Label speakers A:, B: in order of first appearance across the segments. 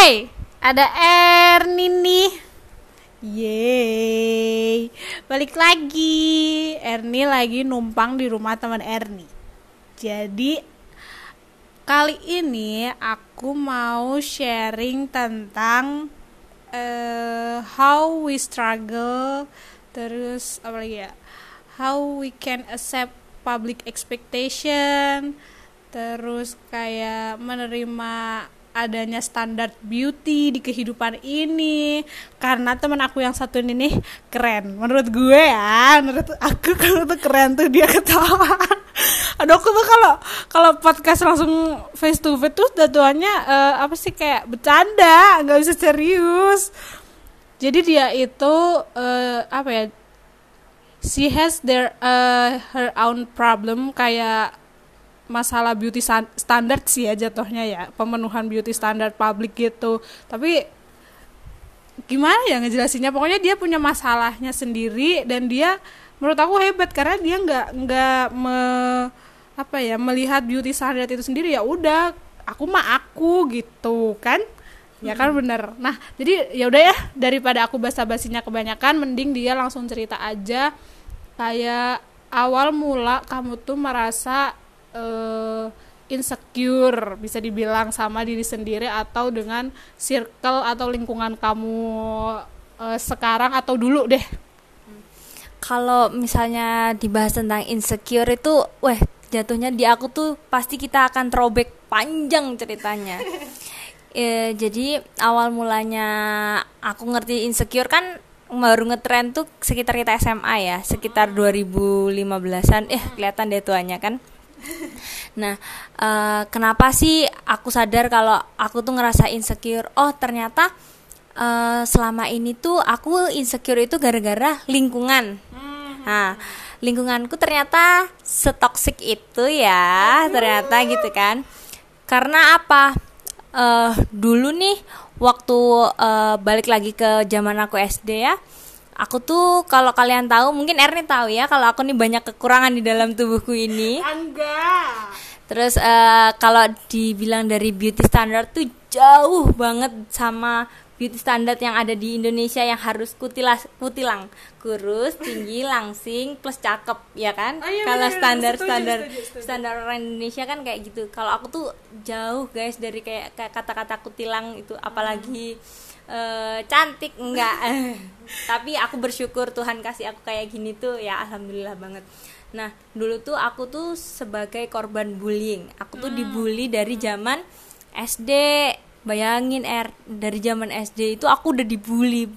A: Hai, ada Erni nih. Yeay, balik lagi. Erni lagi numpang di rumah teman Erni. Jadi kali ini aku mau sharing tentang uh, how we struggle, terus apa lagi ya? How we can accept public expectation, terus kayak menerima adanya standar beauty di kehidupan ini. Karena teman aku yang satu ini nih keren. Menurut gue ya menurut aku kalau tuh keren tuh dia ketawa. Aduh aku tuh kalau kalau podcast langsung face to face tuh datuannya uh, apa sih kayak bercanda nggak bisa serius. Jadi dia itu uh, apa ya she has their uh, her own problem kayak masalah beauty standard sih ya jatuhnya ya pemenuhan beauty standard publik gitu. Tapi gimana ya ngejelasinnya pokoknya dia punya masalahnya sendiri dan dia menurut aku hebat karena dia nggak nggak me apa ya melihat beauty standard itu sendiri. Ya udah aku mah aku gitu kan? Ya kan bener. Nah jadi ya udah ya daripada aku basa-basinya kebanyakan mending dia langsung cerita aja. Kayak awal mula kamu tuh merasa uh, insecure bisa dibilang sama diri sendiri atau dengan circle atau lingkungan kamu uh, sekarang atau dulu deh.
B: Kalau misalnya dibahas tentang insecure itu weh jatuhnya di aku tuh pasti kita akan throwback panjang ceritanya. E, jadi awal mulanya aku ngerti insecure kan baru ngetren tuh sekitar kita SMA ya sekitar 2015an eh kelihatan deh tuanya kan Nah, uh, kenapa sih aku sadar kalau aku tuh ngerasa insecure? Oh, ternyata uh, selama ini tuh aku insecure itu gara-gara lingkungan. Nah, lingkunganku ternyata setoksik itu ya, ternyata gitu kan. Karena apa? Uh, dulu nih waktu uh, balik lagi ke zaman aku SD ya aku tuh kalau kalian tahu mungkin Erni tahu ya kalau aku nih banyak kekurangan di dalam tubuhku ini.
A: Enggak.
B: Terus uh, kalau dibilang dari beauty standard tuh jauh banget sama beauty standard yang ada di Indonesia yang harus kutilas kutilang. Kurus tinggi langsing plus cakep ya kan? Oh, iya, kalau standar setuju, standar setuju, setuju. standar orang Indonesia kan kayak gitu. Kalau aku tuh jauh guys dari kayak kata-kata kutilang itu. Apalagi hmm uh, cantik enggak. Tapi aku bersyukur Tuhan kasih aku kayak gini tuh ya alhamdulillah banget. Nah dulu tuh aku tuh sebagai korban bullying. Aku tuh hmm. dibully dari zaman SD bayangin er dari zaman SD itu aku udah dibully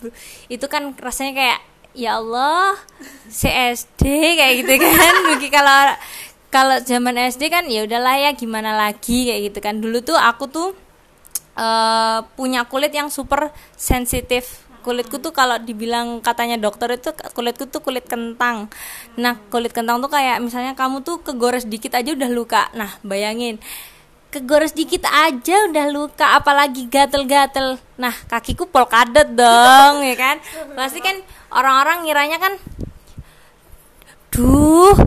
B: itu kan rasanya kayak ya Allah CSD kayak gitu kan. Mungkin kalau kalau zaman SD kan ya udahlah ya gimana lagi? kayak gitu kan. Dulu tuh aku tuh uh, punya kulit yang super sensitif. Kulitku tuh kalau dibilang katanya dokter itu kulitku tuh kulit kentang. Nah kulit kentang tuh kayak misalnya kamu tuh kegores dikit aja udah luka. Nah bayangin. Kegores dikit aja udah luka apalagi gatel-gatel. Nah kakiku polkadot dong ya kan? Pasti kan orang-orang ngiranya kan duh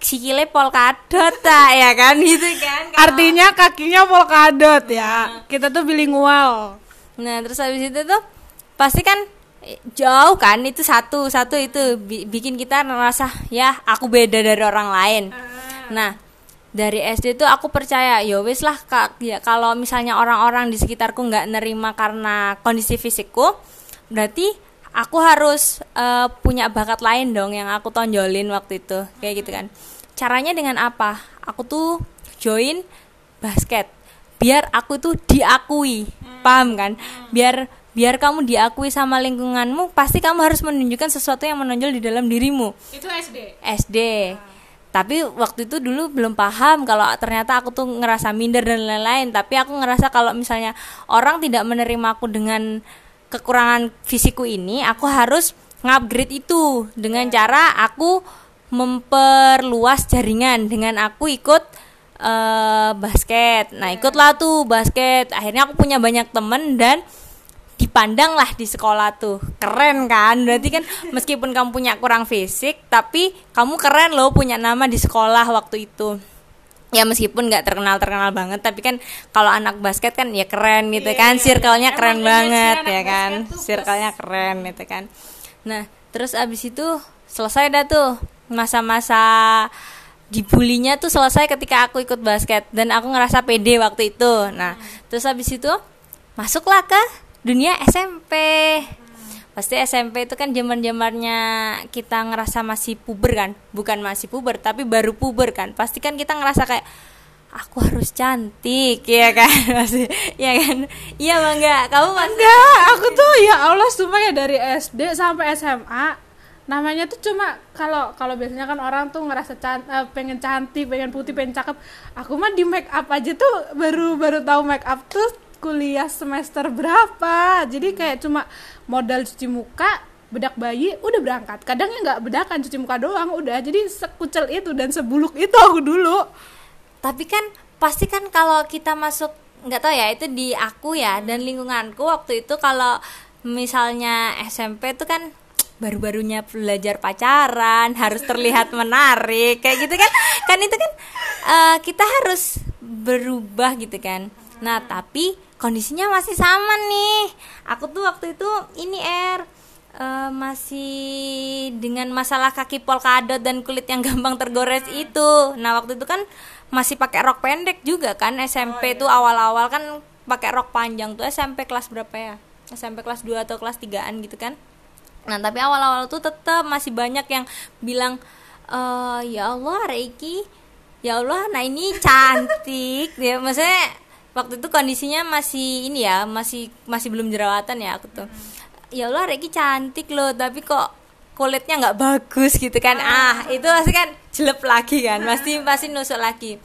B: sikile polkadot ta ya kan? Gitu kan
A: Kalo... artinya kakinya polkadot ya. Nah. kita tuh bilingual
B: nah terus habis itu tuh pasti kan eh, jauh kan itu satu satu itu bikin kita merasa ya aku beda dari orang lain. Ah. nah dari SD tuh aku percaya ya wis lah kak ya kalau misalnya orang-orang di sekitarku nggak nerima karena kondisi fisikku berarti aku harus uh, punya bakat lain dong yang aku tonjolin waktu itu. Kayak gitu kan caranya dengan apa aku tuh join basket biar aku tuh diakui hmm. paham kan hmm. biar biar kamu diakui sama lingkunganmu pasti kamu harus menunjukkan sesuatu yang menonjol di dalam dirimu
A: itu SD
B: SD hmm. tapi waktu itu dulu belum paham kalau ternyata aku tuh ngerasa minder dan lain-lain tapi aku ngerasa kalau misalnya orang tidak menerima aku dengan kekurangan fisikku ini aku harus ngupgrade itu dengan yeah. cara aku memperluas jaringan dengan aku ikut uh, basket. Nah, ikutlah tuh basket. Akhirnya aku punya banyak temen dan dipandang lah di sekolah tuh. Keren kan? Berarti kan meskipun kamu punya kurang fisik tapi kamu keren loh punya nama di sekolah waktu itu. Ya meskipun nggak terkenal terkenal banget tapi kan kalau anak basket kan ya keren gitu
A: Iya,
B: kan?
A: iya,
B: circle-nya
A: iya.
B: keren
A: Emang
B: banget ya kan? circle-nya keren gitu kan? Nah terus abis itu selesai dah tuh masa-masa dibulinya tuh selesai ketika aku ikut basket. Dan aku ngerasa pede waktu itu. Nah terus abis itu masuklah ke dunia SMP pasti SMP itu kan zaman zamannya kita ngerasa masih puber kan? Bukan masih puber tapi baru puber kan? Pasti kan kita ngerasa kayak aku harus cantik ya kan? Masih ya kan? Iya bangga kamu masih
A: Enggak, aku tuh ya Allah sumpah ya dari SD sampai SMA namanya tuh cuma kalau kalau biasanya kan orang tuh ngerasa can, eh, pengen cantik, pengen putih, pengen cakep. Aku mah di make up aja tuh baru baru tahu make up tuh kuliah semester berapa. Jadi kayak cuma modal cuci muka, bedak bayi, udah berangkat. Kadangnya nggak bedakan cuci muka doang, udah. Jadi sekucel itu dan sebuluk itu aku dulu.
B: tapi kan pasti kan kalau kita masuk nggak tahu ya itu di aku ya dan lingkunganku waktu itu kalau misalnya SMP itu kan baru-barunya belajar pacaran harus terlihat menarik kayak gitu kan kan itu kan eh, kita harus berubah gitu kan nah tapi kondisinya masih sama nih aku tuh waktu itu ini R eh, masih dengan masalah kaki polkadot dan kulit yang gampang tergores itu. Nah, waktu itu kan masih pakai rok pendek juga kan SMP tuh awal-awal kan pakai rok panjang tuh SMP kelas berapa ya? SMP kelas 2 atau kelas 3-an gitu kan. Nah, tapi awal-awal tuh tetap masih banyak yang bilang eh ya Allah Reiki. Ya Allah nah ini cantik. Ya maksudnya waktu itu kondisinya masih ini ya masih masih belum jerawatan ya aku tuh. Ya Allah Reiki cantik loh tapi kok kulitnya nggak bagus gitu kan. Ah itu pasti kan jelek lagi kan pasti pasti nusuk lagi.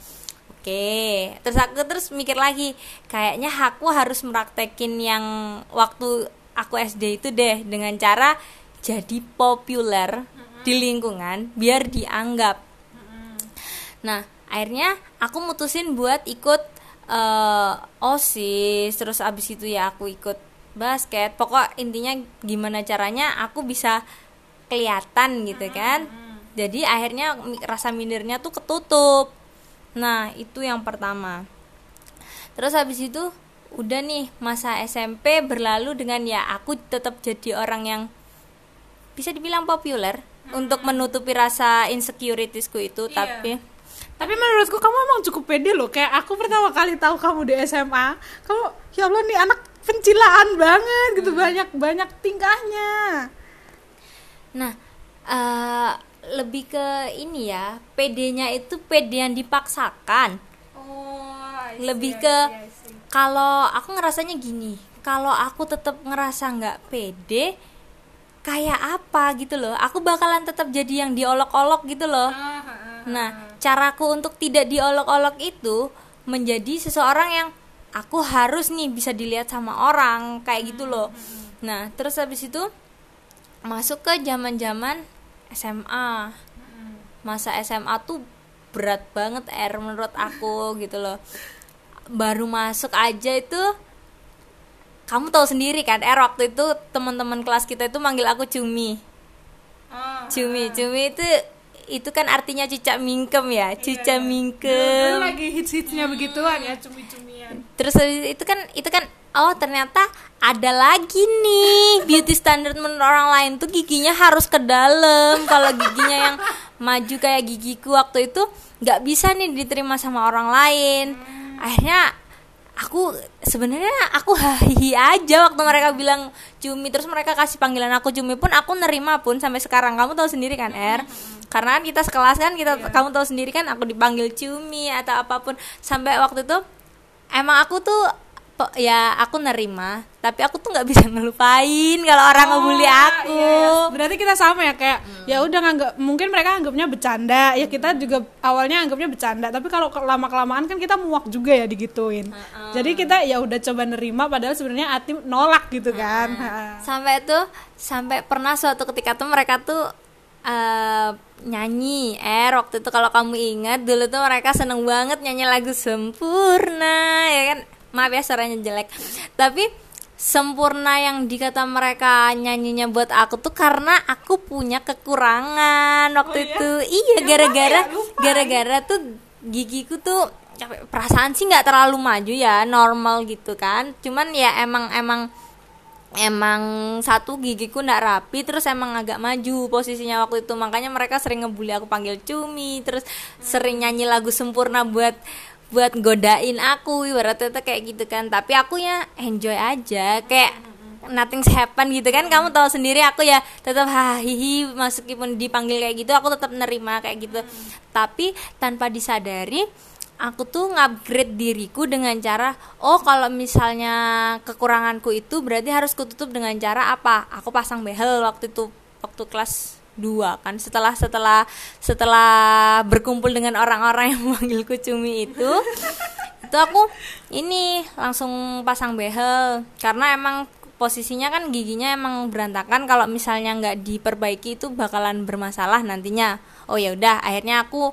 B: Oke terus aku terus mikir lagi kayaknya aku harus meraktekin yang waktu aku SD itu deh dengan cara jadi populer di lingkungan biar dianggap Nah, akhirnya aku mutusin buat ikut eh, OSIS, terus abis itu ya aku ikut basket. Pokok intinya gimana caranya aku bisa kelihatan gitu kan. Jadi akhirnya rasa mindernya tuh ketutup. Nah, itu yang pertama. Terus habis itu udah nih masa SMP berlalu dengan ya aku tetap jadi orang yang bisa dibilang populer untuk menutupi rasa insecuritiesku itu
A: Iya.
B: tapi
A: Tapi menurutku kamu emang cukup pede loh. Kayak aku pertama kali tahu kamu di SMA, kamu ya Allah nih anak pencilaan banget gitu banyak banyak tingkahnya.
B: Nah, eh, lebih ke ini ya, PD-nya itu PD yang dipaksakan.
A: Oh,
B: Lebih ke kalau aku ngerasanya gini, kalau aku tetap ngerasa nggak pede, kayak apa gitu loh. Aku bakalan tetap jadi yang diolok-olok gitu loh. Nah, caraku untuk tidak diolok-olok itu menjadi seseorang yang aku harus nih bisa dilihat sama orang kayak gitu loh. Nah, terus habis itu masuk ke zaman-zaman SMA. Masa SMA tuh berat banget R menurut aku gitu loh. Baru masuk aja itu kamu tahu sendiri kan R waktu itu teman-teman kelas kita itu manggil aku Cumi. Cumi, Cumi itu itu kan artinya cicak mingkem ya, cica mingkem.
A: lagi hits-hitsnya begituan ya cumi-cumian.
B: Terus habis itu kan itu kan oh ternyata ada lagi nih beauty standard menurut orang lain tuh giginya harus ke dalam. Kalau giginya yang maju kayak gigiku waktu itu nggak bisa nih diterima sama orang lain. Akhirnya aku sebenarnya aku hahihi aja waktu mereka bilang cumi. Terus mereka kasih panggilan aku cumi pun aku nerima pun sampai sekarang. Kamu tahu sendiri kan Er? Karena kan kita sekelas kan kita kamu tahu sendiri kan aku dipanggil cumi atau apa pun. Sampai waktu itu emang aku tuh ya aku nerima tapi aku tuh nggak bisa ngelupain kalau orang ngebully aku.
A: Iya, Berarti kita sama ya kayak ya udah nganggap mungkin mereka anggapnya bercanda, ya kita juga awalnya anggapnya bercanda, tapi kalau lama kelamaan kan kita muak juga ya digituin. Jadi kita ya udah coba nerima padahal sebenarnya hati nolak gitu kan. Ha.
B: sampai tuh sampai pernah suatu ketika tuh mereka tuh eh, nyanyi. Er waktu itu kalau kamu ingat dulu tuh mereka seneng banget nyanyi lagu sempurna ya kan maaf ya suaranya jelek. Tapi sempurna yang dikata mereka nyanyinya buat aku tuh karena aku punya kekurangan waktu
A: Oh, iya?
B: itu. Iya gara-gara
A: ya?
B: Gara-gara tuh gigiku tuh perasaan sih nggak terlalu maju ya normal gitu kan. Cuman ya emang emang emang satu gigiku ndak rapi terus emang agak maju posisinya waktu itu. Makanya mereka sering ngebully aku panggil cumi terus sering nyanyi lagu sempurna buat buat godain aku ibaratnya tuh kayak gitu kan. Tapi aku ya enjoy aja kayak nothing's happen gitu kan. Kamu tahu sendiri aku ya tetap hahihi meskipun dipanggil kayak gitu aku tetap nerima kayak gitu. Tapi tanpa disadari aku tuh ngupgrade diriku dengan cara oh kalau misalnya kekuranganku itu berarti harus kututup dengan cara apa? Aku pasang behel waktu itu waktu kelas 2 kan? Setelah setelah setelah berkumpul dengan orang-orang yang memanggilku cumi itu itu aku ini langsung pasang behel. Karena emang posisinya kan giginya emang berantakan. Kalau misalnya nggak diperbaiki itu bakalan bermasalah nantinya. Oh ya udah akhirnya aku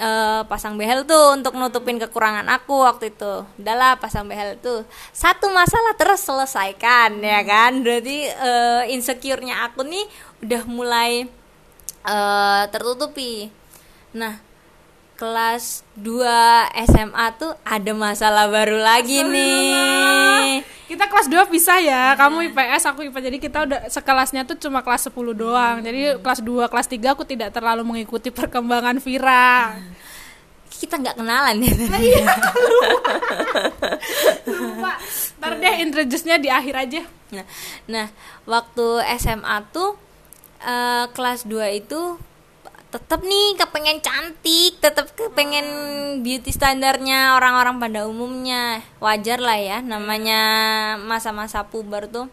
B: uh, pasang behel tuh untuk nutupin kekurangan aku waktu itu. Udahlah pasang behel tuh. Satu masalah terus selesaikan ya kan? Berarti uh, insecure-nya aku nih udah mulai uh, tertutupi nah kelas 2 SMA tuh ada masalah baru lagi nih.
A: Kita kelas 2 bisa ya. Kamu IPS, aku IPA. Jadi kita udah sekelasnya tuh cuma kelas 10 doang. Jadi kelas 2, kelas 3 aku tidak terlalu mengikuti perkembangan Vira.
B: Kita nggak kenalan ya.
A: Iya, lupa. Ntar deh introduce-nya di akhir aja.
B: Nah, nah waktu SMA tuh uh, kelas 2 itu tetap nih kepengen cantik tetap kepengen beauty standarnya orang-orang pada umumnya. Wajar lah ya namanya masa-masa puber tuh.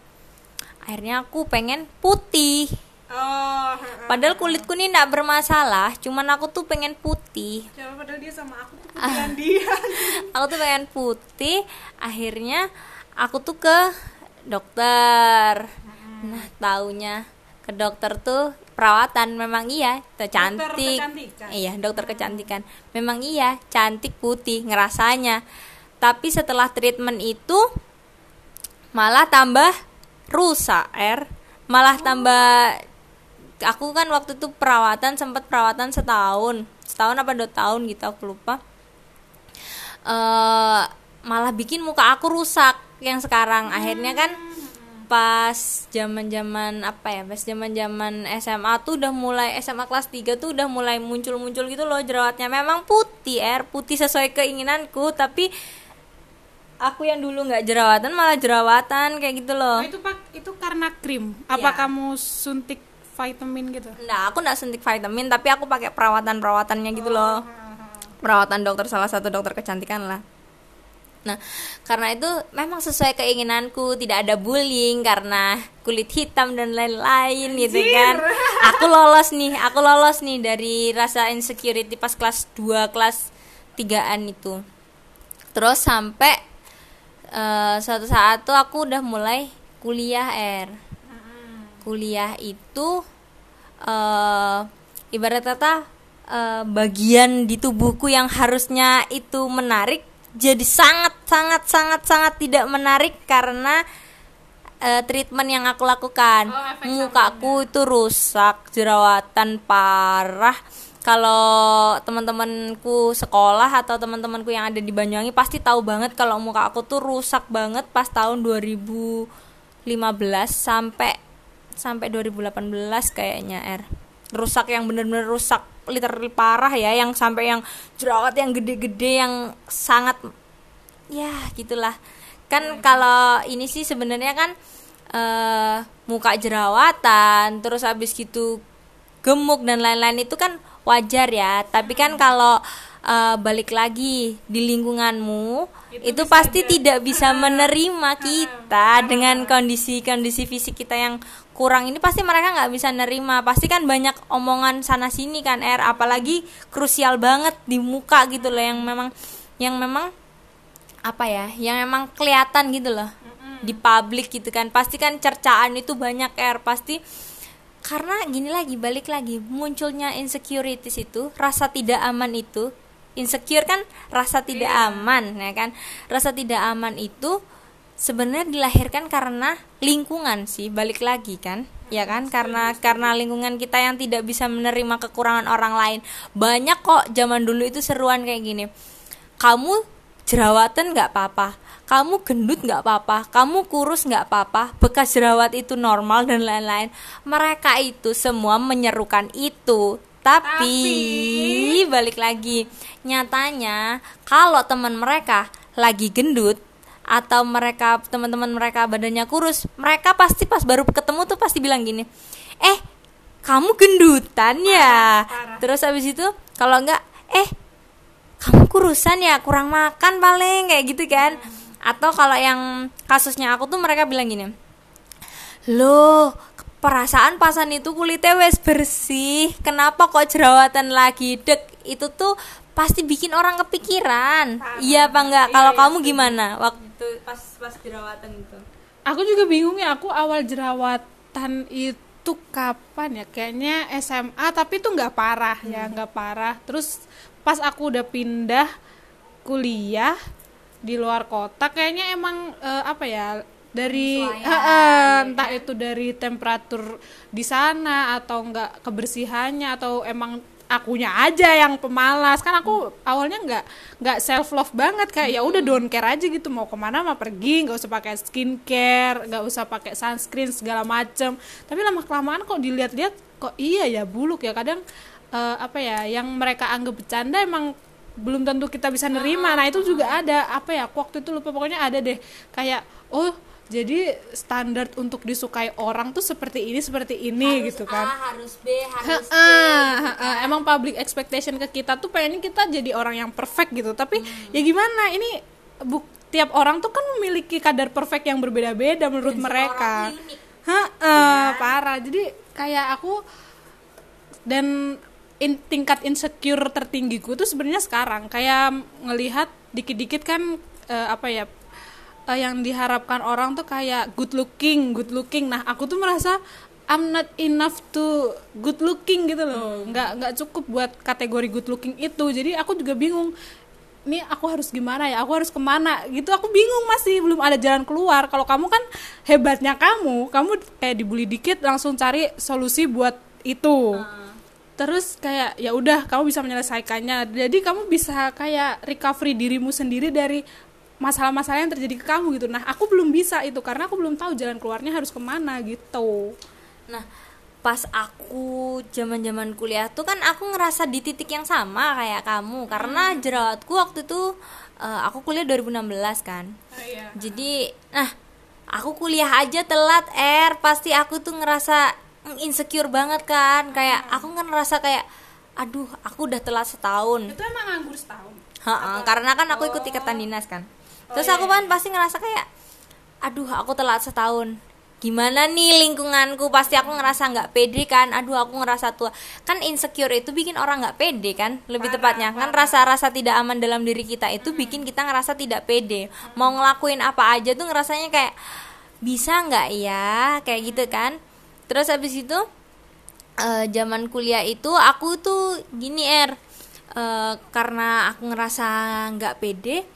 B: Akhirnya aku pengen putih.
A: Oh,
B: padahal kulitku nih nggak bermasalah cuman aku tuh pengen putih.
A: Coba padahal dia sama aku tuh putihan dia.
B: aku tuh pengen putih akhirnya aku tuh ke dokter. Nah taunya ke dokter tuh perawatan memang iya tuh cantik.
A: kecantikan.
B: iya dokter kecantikan. Memang iya cantik putih ngerasanya. Tapi setelah treatment itu malah tambah rusak er malah tambah aku kan waktu itu perawatan sempat perawatan setahun. Setahun apa dua tahun gitu aku lupa. Eh malah bikin muka aku rusak yang sekarang. Akhirnya kan pas zaman-zaman apa ya pas zaman-zaman SMA tuh udah mulai SMA kelas 3 tuh udah mulai muncul-muncul gitu loh jerawatnya memang putih er putih sesuai keinginanku tapi aku yang dulu nggak jerawatan malah jerawatan kayak gitu loh
A: Oh, itu pak itu karena krim. Apa
B: Iya.
A: kamu suntik vitamin gitu?
B: nah aku nggak suntik vitamin tapi aku pakai perawatan perawatannya gitu loh perawatan dokter salah satu dokter kecantikan lah nah karena itu memang sesuai keinginanku tidak ada bullying karena kulit hitam dan lain-lain gitu kan. Aku lolos nih aku lolos nih dari rasa insecurity pas kelas 2 kelas 3an itu. Terus sampai eh, suatu saat tuh aku udah mulai kuliah R. Kuliah itu eh ibarat kata eh, bagian di tubuhku yang harusnya itu menarik jadi sangat sangat sangat sangat tidak menarik karena eh, treatment yang aku lakukan.
A: Oh,
B: mukaku itu rusak jerawatan parah. Kalau teman-temanku sekolah atau teman-temanku yang ada di Banyuwangi pasti tahu banget kalau muka aku tuh rusak banget pas tahun 2015 sampai sampai 2018 kayaknya R. Rusak yang bener-bener rusak literally parah ya yang sampai yang jerawat yang gede-gede yang sangat ya gitulah. Kan kalau ini sih sebenarnya kan eh muka jerawatan terus habis gitu gemuk dan lain-lain itu kan wajar ya. Tapi kan kalau eh, balik lagi di lingkunganmu itu, pasti tidak bisa menerima kita dengan kondisi-kondisi fisik kita yang kurang ini pasti mereka nggak bisa nerima. Pasti kan banyak omongan sana sini kan er. Apalagi krusial banget di muka gitu loh yang memang yang memang apa ya yang memang kelihatan gitu loh di publik gitu kan. Pasti kan cercaan itu banyak er. Pasti karena gini lagi balik lagi munculnya insecurities itu rasa tidak aman itu insecure kan rasa tidak aman ya kan? Rasa tidak aman itu sebenarnya dilahirkan karena lingkungan sih balik lagi kan? Ya kan? Karena karena lingkungan kita yang tidak bisa menerima kekurangan orang lain. Banyak kok zaman dulu itu seruan kayak gini. Kamu jerawatan nggak apa-apa. Kamu gendut nggak apa-apa. Kamu kurus nggak apa-apa. Bekas jerawat itu normal dan lain-lain. Mereka itu semua menyerukan itu. Tapi,
A: Tapi-
B: balik lagi. Nyatanya kalau teman mereka lagi gendut atau mereka teman-teman mereka badannya kurus mereka pasti pas baru ketemu tuh pasti bilang gini eh kamu gendutan ya?
A: Parah.
B: terus habis itu kalau enggak eh kamu kurusan ya kurang makan paling kayak gitu kan. Atau kalau yang kasusnya aku tuh mereka bilang gini loh perasaan pasan itu kulitnya wes bersih kenapa kok jerawatan lagi? Dek itu tuh pasti bikin orang kepikiran. Iya apa enggak?
A: Iya,
B: kalau
A: iya,
B: kamu
A: setuju.
B: gimana? Waktu pas pas jerawatan itu
A: Aku juga bingung ya, aku awal jerawatan itu kapan ya? Kayaknya SMA tapi itu nggak parah ya,
B: Hmm.
A: nggak parah. Terus pas aku udah pindah kuliah di luar kota, kayaknya emang eh, apa ya? dari
B: Penyesuaian,
A: eh, eh,
B: ya
A: entah itu dari temperatur di sana atau enggak kebersihannya atau emang akunya aja yang pemalas. Kan aku awalnya nggak nggak self love banget kayak ya udah don't care aja gitu. Mau ke mana mau pergi nggak usah pakai skincare nggak usah pakai sunscreen segala macem. Tapi lama kelamaan kok dilihat-lihat kok iya ya buluk ya. Kadang eh, apa ya yang mereka anggap bercanda emang belum tentu kita bisa nerima. Nah itu juga ada. Apa ya aku waktu itu lupa. Pokoknya ada deh. Kayak oh jadi standar untuk disukai orang tuh seperti ini seperti ini gitu kan.
B: harus B harus C
A: Heeh, heeh. emang public expectation ke kita tuh pengennya kita jadi orang yang perfect gitu. Tapi ya gimana ini buk tiap orang tuh kan memiliki kadar perfect yang berbeda-beda menurut mereka.
B: orang unik.
A: Heeh, parah. Jadi kayak aku dan in- tingkat insecure tertinggiku tuh sebenarnya sekarang. Kayak ngelihat dikit-dikit kan eh, apa ya eh, yang diharapkan orang tuh kayak good looking, good looking. Nah, aku tuh merasa I'm not enough to good looking gitu loh. Nggak nggak cukup buat kategori good looking itu. Jadi aku juga bingung. Ini aku harus gimana ya? Aku harus ke mana? Gitu aku bingung masih belum ada jalan keluar. Kalau kamu kan hebatnya kamu, kamu kayak dibully dikit langsung cari solusi buat itu terus kayak ya udah kamu bisa menyelesaikannya jadi kamu bisa kayak recovery dirimu sendiri dari masalah-masalah yang terjadi ke kamu gitu nah aku belum bisa itu karena aku belum tahu jalan keluarnya harus ke mana gitu
B: Nah, pas aku zaman-zaman kuliah tuh kan aku ngerasa di titik yang sama kayak kamu karena jerawatku waktu itu eh, aku kuliah 2016 kan. Jadi, nah, aku kuliah aja telat R, pasti aku tuh ngerasa insecure banget kan. Kayak aku kan ngerasa kayak aduh, aku udah telat setahun.
A: itu emang nganggur setahun
B: Ha-ha, karena kan aku ikut ikatan dinas kan. Terus
A: iya,
B: aku kan pasti ngerasa kayak aduh, aku telat setahun. Gimana nih lingkunganku? Pasti aku ngerasa nggak pede kan. Aduh, aku ngerasa tua. Kan insecure itu bikin orang nggak pede kan? Lebih
A: Parah,
B: tepatnya kan rasa-rasa tidak aman dalam diri kita itu bikin kita ngerasa tidak pede. Mau ngelakuin apa aja tuh ngerasanya kayak bisa nggak ya? Kayak gitu kan. Terus habis itu eh, zaman kuliah itu aku tuh gini er Eh, karena aku ngerasa nggak pede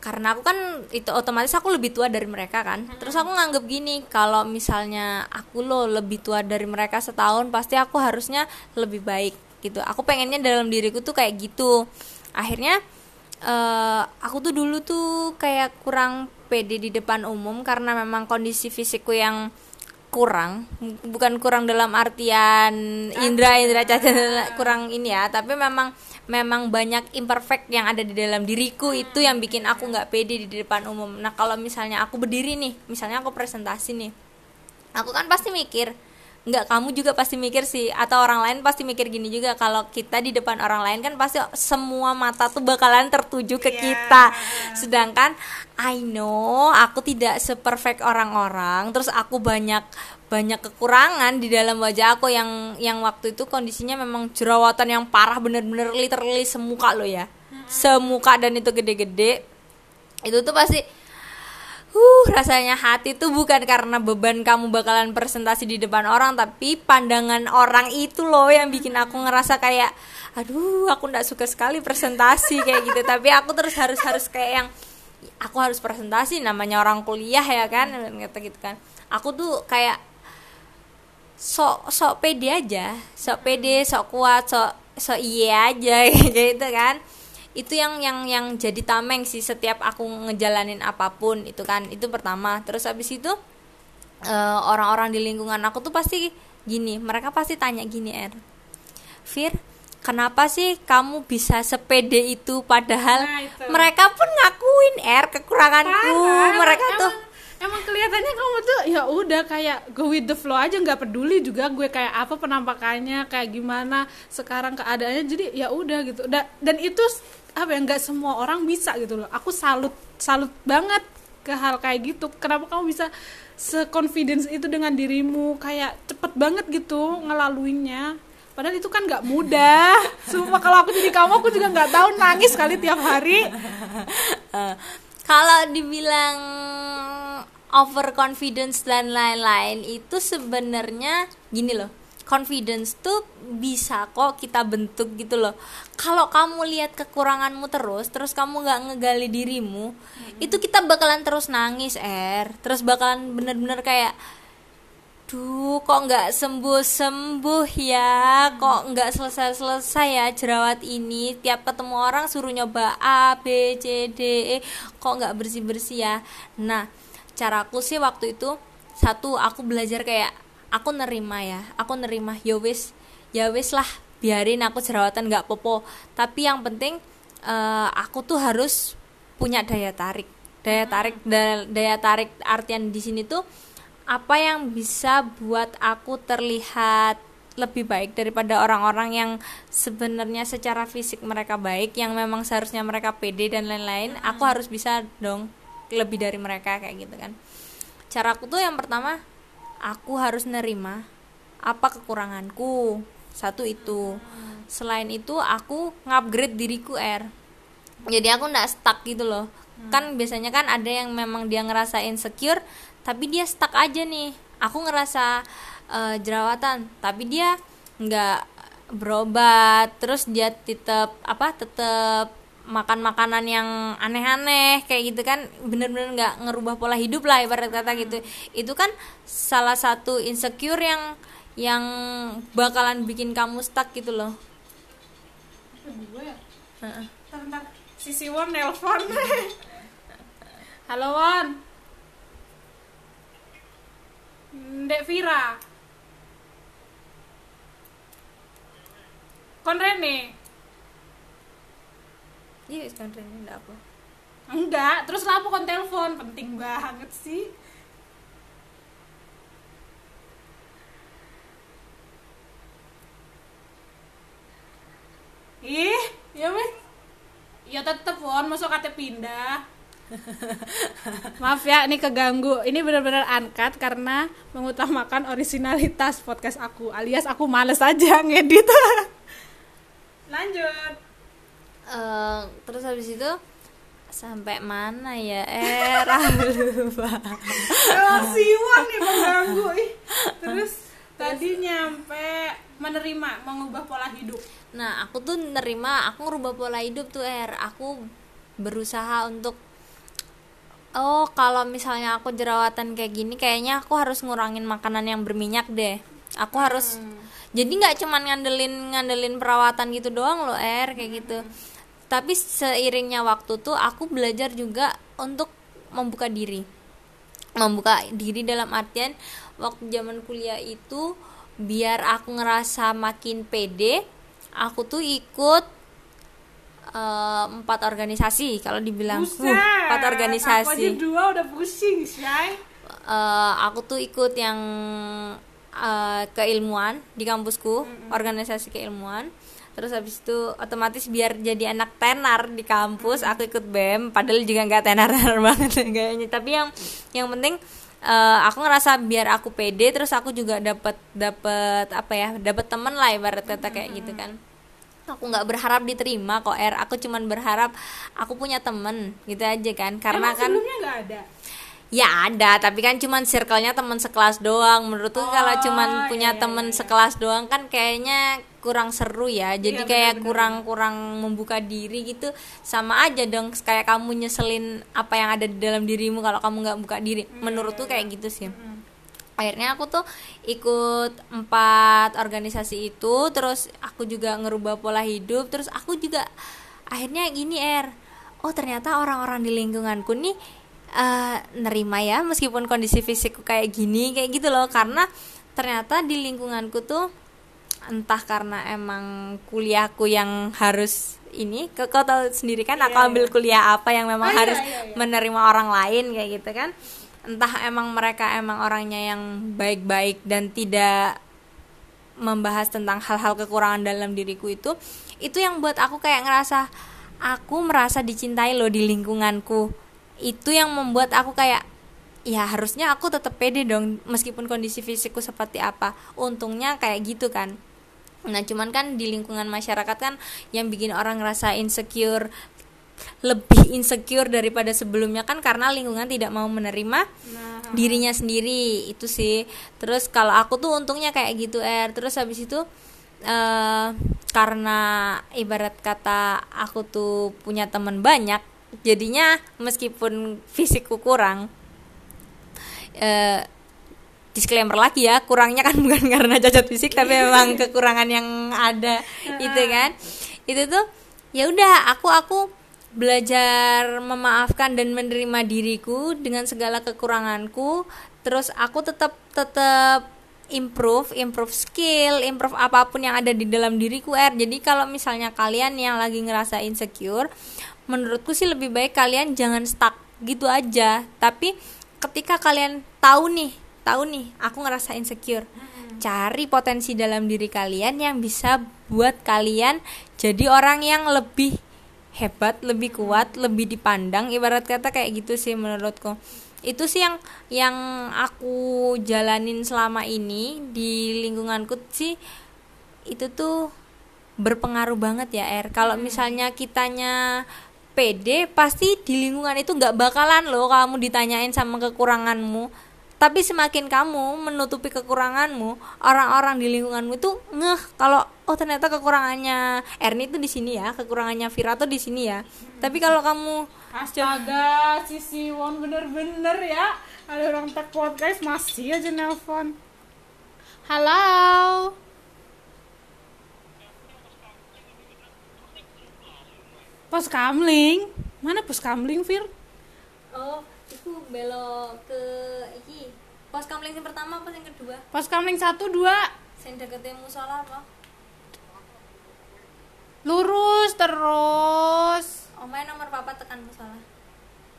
B: karena aku kan itu otomatis aku lebih tua dari mereka kan. Terus aku nganggep gini kalau misalnya aku lo lebih tua dari mereka setahun pasti aku harusnya lebih baik gitu. Aku pengennya dalam diriku tuh kayak gitu. Akhirnya eh, aku tuh dulu tuh kayak kurang pede di depan umum karena memang kondisi fisikku yang kurang. Bukan kurang dalam artian indra indra cacat kurang ini ya tapi memang memang banyak imperfect yang ada di dalam diriku itu yang bikin aku nggak pede di depan umum. Nah kalau misalnya aku berdiri nih misalnya aku presentasi nih aku kan pasti mikir nggak kamu juga pasti mikir sih. Atau orang lain pasti mikir gini juga. Kalau kita di depan orang lain kan pasti semua mata tuh bakalan tertuju ke
A: Iya.
B: kita. Sedangkan I know aku tidak seperfect orang-orang. Terus aku banyak banyak kekurangan di dalam wajah aku yang yang waktu itu kondisinya memang jerawatan yang parah bener-bener literally semuka lo ya. Semuka dan itu gede-gede. Itu tuh pasti Huh, rasanya hati tuh bukan karena beban kamu bakalan presentasi di depan orang, tapi pandangan orang itu loh yang bikin aku ngerasa kayak, aduh, aku ndak suka sekali presentasi kayak gitu. Tapi aku terus harus harus kayak yang aku harus presentasi namanya orang kuliah ya kan kata gitu kan aku tuh kayak sok sok pede aja sok pede sok kuat sok sok iya aja gitu kan itu yang yang yang jadi tameng sih setiap aku ngejalanin apa pun itu kan. Itu pertama. Terus habis itu eh, orang-orang di lingkungan aku tuh pasti gini. Mereka pasti tanya gini er. Fir kenapa sih kamu bisa sepede itu? Padahal
A: Nah, itu.
B: mereka pun ngakuin er kekuranganku.
A: Parah,
B: mereka
A: emang-
B: tuh
A: emang kelihatannya kamu tuh ya udah kayak go with the flow aja nggak peduli juga gue kayak apa penampakannya kayak gimana sekarang keadaannya. Jadi ya udah gitu. Dan dan itu apa ya nggak semua orang bisa gitu loh. Aku salut salut banget ke hal kayak gitu. Kenapa kamu bisa seconfidence itu dengan dirimu? Kayak cepet banget gitu ngelaluinnya padahal itu kan nggak mudah. Sumpah kalau aku jadi kamu aku juga nggak tahu. Nangis kali tiap hari.
B: Eh, kalau dibilang overconfidence dan lain-lain itu sebenarnya gini loh confidence tuh bisa kok kita bentuk gitu loh kalau kamu lihat kekuranganmu terus terus kamu nggak ngegali dirimu itu kita bakalan terus nangis er terus bakalan bener-bener kayak Duh, kok nggak sembuh-sembuh ya? Kok nggak selesai-selesai ya jerawat ini? Tiap ketemu orang suruh nyoba A, B, C, D, E, kok nggak bersih-bersih ya? Nah, caraku sih waktu itu satu aku belajar kayak aku nerima ya, aku nerima ya wis, ya wis lah, biarin aku jerawatan nggak popo. Tapi yang penting eh, aku tuh harus punya daya tarik, daya tarik, daya, daya tarik artian di sini tuh apa yang bisa buat aku terlihat lebih baik daripada orang-orang yang sebenarnya secara fisik mereka baik yang memang seharusnya mereka pede dan lain-lain aku harus bisa dong lebih dari mereka kayak gitu kan. Caraku tuh yang pertama aku harus nerima apa kekuranganku. Satu itu. Selain itu aku ngupgrade diriku er jadi aku nggak stuck gitu loh. Kan biasanya kan ada yang memang dia ngerasa insecure tapi dia stuck aja nih. Aku ngerasa eh, jerawatan tapi dia nggak berobat. Terus dia tetap apa tetap makan makanan yang aneh-aneh kayak gitu kan bener-bener nggak ngerubah pola hidup lah ibarat kata gitu itu kan salah satu insecure yang yang bakalan bikin kamu stuck gitu loh
A: gue ya
B: Heeh.
A: Bentar, bentar. Si Siwon nelpon. Halo Won. Dek Vira. Kon Rene?
B: Iya sekarang ini enggak apa
A: Enggak, terus lah kon telepon? Penting banget sih. Ih, ya weh. Ya tetep Won, masuk kate pindah. Maaf ya, ini keganggu. Ini benar-benar angkat karena mengutamakan originalitas podcast aku, alias aku males aja ngedit. Lanjut.
B: Eh, terus habis itu sampai mana ya? Eh lupa.
A: Siwan nih mengganggu. Terus tadi nyampe menerima, mengubah pola hidup.
B: nah aku tuh nerima aku ngerubah pola hidup tuh er. Aku berusaha untuk oh kalau misalnya aku jerawatan kayak gini kayaknya aku harus ngurangin makanan yang berminyak deh. Aku harus jadi nggak cuman ngandelin ngandelin perawatan gitu doang loh er kayak gitu tapi seiringnya waktu tuh aku belajar juga untuk membuka diri. Membuka diri dalam artian waktu zaman kuliah itu biar aku ngerasa makin pede aku tuh ikut eh, empat organisasi kalau dibilang. "Huh, empat
A: Aku aja
B: organisasi
A: dua udah pusing, Shay.
B: Eh, aku tuh ikut yang eh, keilmuan di kampusku organisasi keilmuan terus habis itu otomatis biar jadi anak tenar di kampus aku ikut bem padahal juga nggak tenar tenar banget kayaknya. Tapi yang yang penting eh, aku ngerasa biar aku pede terus aku juga dapat dapat apa ya dapat temen lah ibarat kata kayak gitu kan. Aku nggak berharap diterima kok er aku cuman berharap aku punya temen gitu aja kan. Karena
A: Emang
B: kan
A: sebelumnya nggak ada.
B: Ya ada, tapi kan cuman circle-nya teman sekelas doang. Menurutku kalau cuman punya
A: iya,
B: teman sekelas doang kan kayaknya kurang seru ya. Jadi
A: Iya,
B: kayak
A: bener-bener.
B: kurang kurang membuka diri gitu. Sama aja dong kayak kamu nyeselin apa yang ada di dalam dirimu kalau kamu nggak buka diri. Menurutku kayak gitu sih. Akhirnya aku tuh ikut empat organisasi itu, terus aku juga ngerubah pola hidup, terus aku juga akhirnya gini er, oh ternyata orang-orang di lingkunganku nih eh, nerima ya meskipun kondisi fisikku kayak gini kayak gitu loh. Karena ternyata di lingkunganku tuh entah karena emang kuliahku yang harus ini kau kau tahu sendiri kan aku ambil kuliah apa yang memang
A: Oh, iya,
B: harus
A: iya, iya.
B: menerima orang lain kayak gitu kan. Entah emang mereka emang orangnya yang baik-baik dan tidak membahas tentang hal-hal kekurangan dalam diriku itu itu yang buat aku kayak ngerasa aku merasa dicintai loh di lingkunganku itu yang membuat aku kayak ya harusnya aku tetap pede dong meskipun kondisi fisikku seperti apa. Untungnya kayak gitu kan. Nah cuman kan di lingkungan masyarakat kan yang bikin orang ngerasa insecure lebih insecure daripada sebelumnya kan karena lingkungan tidak mau menerima
A: Nah,
B: dirinya sendiri itu sih. Terus kalau aku tuh untungnya kayak gitu er. Terus habis itu eh karena ibarat kata aku tuh punya teman banyak jadinya meskipun fisikku kurang eh disclaimer lagi ya kurangnya kan bukan karena cacat fisik tapi memang kekurangan yang ada itu kan. Itu tuh ya udah aku aku belajar memaafkan dan menerima diriku dengan segala kekuranganku terus aku tetap tetap improve improve skill improve apa pun yang ada di dalam diriku er. Jadi kalau misalnya kalian yang lagi ngerasa insecure menurutku sih lebih baik kalian jangan stuck gitu aja. Tapi ketika kalian tahu nih tahu nih aku ngerasa insecure cari potensi dalam diri kalian yang bisa buat kalian jadi orang yang lebih hebat lebih kuat lebih dipandang. Ibarat kata kayak gitu sih menurutku itu sih yang yang aku jalanin selama ini di lingkunganku sih itu tuh berpengaruh banget ya Er. Kalau misalnya kitanya pede pasti di lingkungan itu nggak bakalan loh kamu ditanyain sama kekuranganmu tapi semakin kamu menutupi kekuranganmu orang-orang di lingkunganmu itu ngeh kalau oh ternyata kekurangannya Erni itu di sini ya kekurangannya Vira tuh di sini ya tapi kalau kamu
A: Astaga, si Siwon bener-bener ya. Ada orang tag podcast masih aja nelpon. Halo. Pos kamling. Mana pos kamling, Fir?
B: oh itu belok ke iki pos kamling yang pertama apa yang kedua
A: Pos kamling 1 2.
B: saya deketin musola apa
A: Lurus terus.
B: oh main nomor papa tekan musola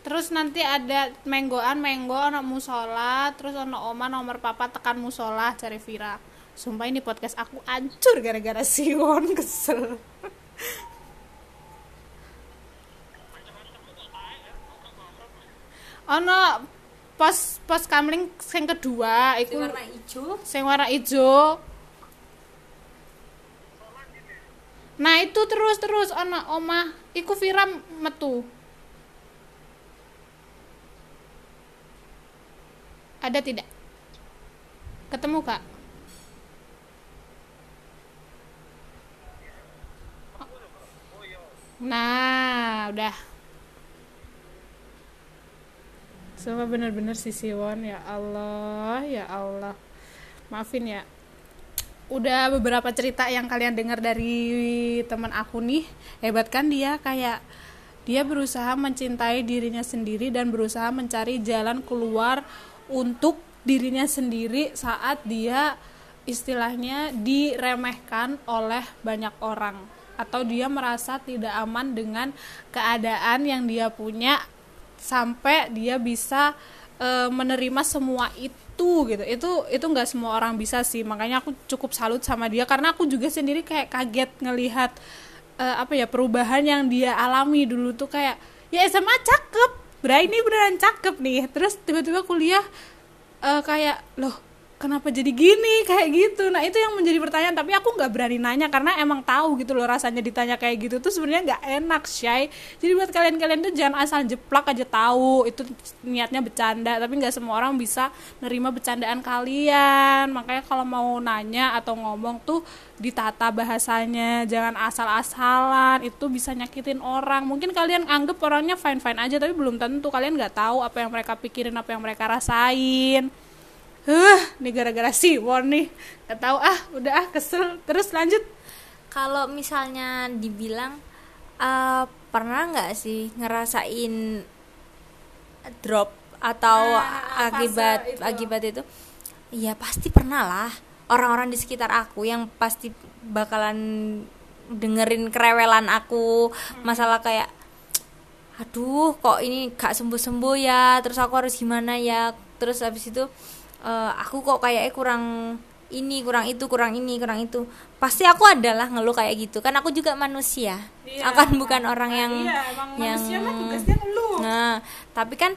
A: Terus nanti ada menggoan, menggo anak musola, terus ono oma nomor papa tekan musola cari Vira. Sumpah ini podcast aku hancur gara-gara Siwon kesel. Ono pos pos kamling sing kedua iku
B: warna hijau
A: sing warna ijo Nah itu terus terus ono omah iku Vira metu Ada tidak? Ketemu kak? Nah, udah. Semua bener-bener si Siwon ya Allah, ya Allah. Maafin ya. Udah beberapa cerita yang kalian dengar dari teman aku nih, hebat kan dia kayak dia berusaha mencintai dirinya sendiri dan berusaha mencari jalan keluar untuk dirinya sendiri saat dia istilahnya diremehkan oleh banyak orang atau dia merasa tidak aman dengan keadaan yang dia punya sampai dia bisa e, menerima semua itu gitu. Itu itu nggak semua orang bisa sih. Makanya aku cukup salut sama dia. Karena aku juga sendiri kayak kaget ngelihat e, apa ya perubahan yang dia alami dulu tuh kayak ya SMA cakep. Bra ini beneran cakep nih. Terus tiba-tiba kuliah e, kayak loh kenapa jadi gini? Kayak gitu. Nah itu yang menjadi pertanyaan tapi aku nggak berani nanya karena emang tahu gitu loh rasanya ditanya kayak gitu tuh sebenarnya nggak enak shy jadi buat kalian-kalian tuh jangan asal jeplak aja tahu. Itu niatnya bercanda tapi nggak semua orang bisa nerima bercandaan kalian. Makanya kalau mau nanya atau ngomong tuh ditata bahasanya. Jangan asal-asalan itu bisa nyakitin orang. Mungkin kalian anggap orangnya fine fine aja tapi belum tentu. Kalian nggak tahu apa yang mereka pikirin apa yang mereka rasain huh nih gara-gara Siwon nih. Gak tahu ah udah ah kesel. Terus lanjut.
B: Kalau misalnya dibilang uh, pernah nggak sih ngerasain drop atau
A: Nah,
B: akibat
A: itu.
B: akibat itu? Iya pasti pernah lah. Orang-orang di sekitar aku yang pasti bakalan dengerin kerewelan aku. Masalah kayak aduh kok ini gak sembuh-sembuh ya? Terus aku harus gimana ya? Terus habis itu eh, aku kok kayaknya kurang ini kurang itu kurang ini kurang itu. Pasti aku adalah ngeluh kayak gitu. Kan aku juga manusia.
A: Iya,
B: akan bukan orang
A: Ah,
B: yang
A: iya, emang
B: yang
A: manusia mah tugasnya ngeluh.
B: nah tapi kan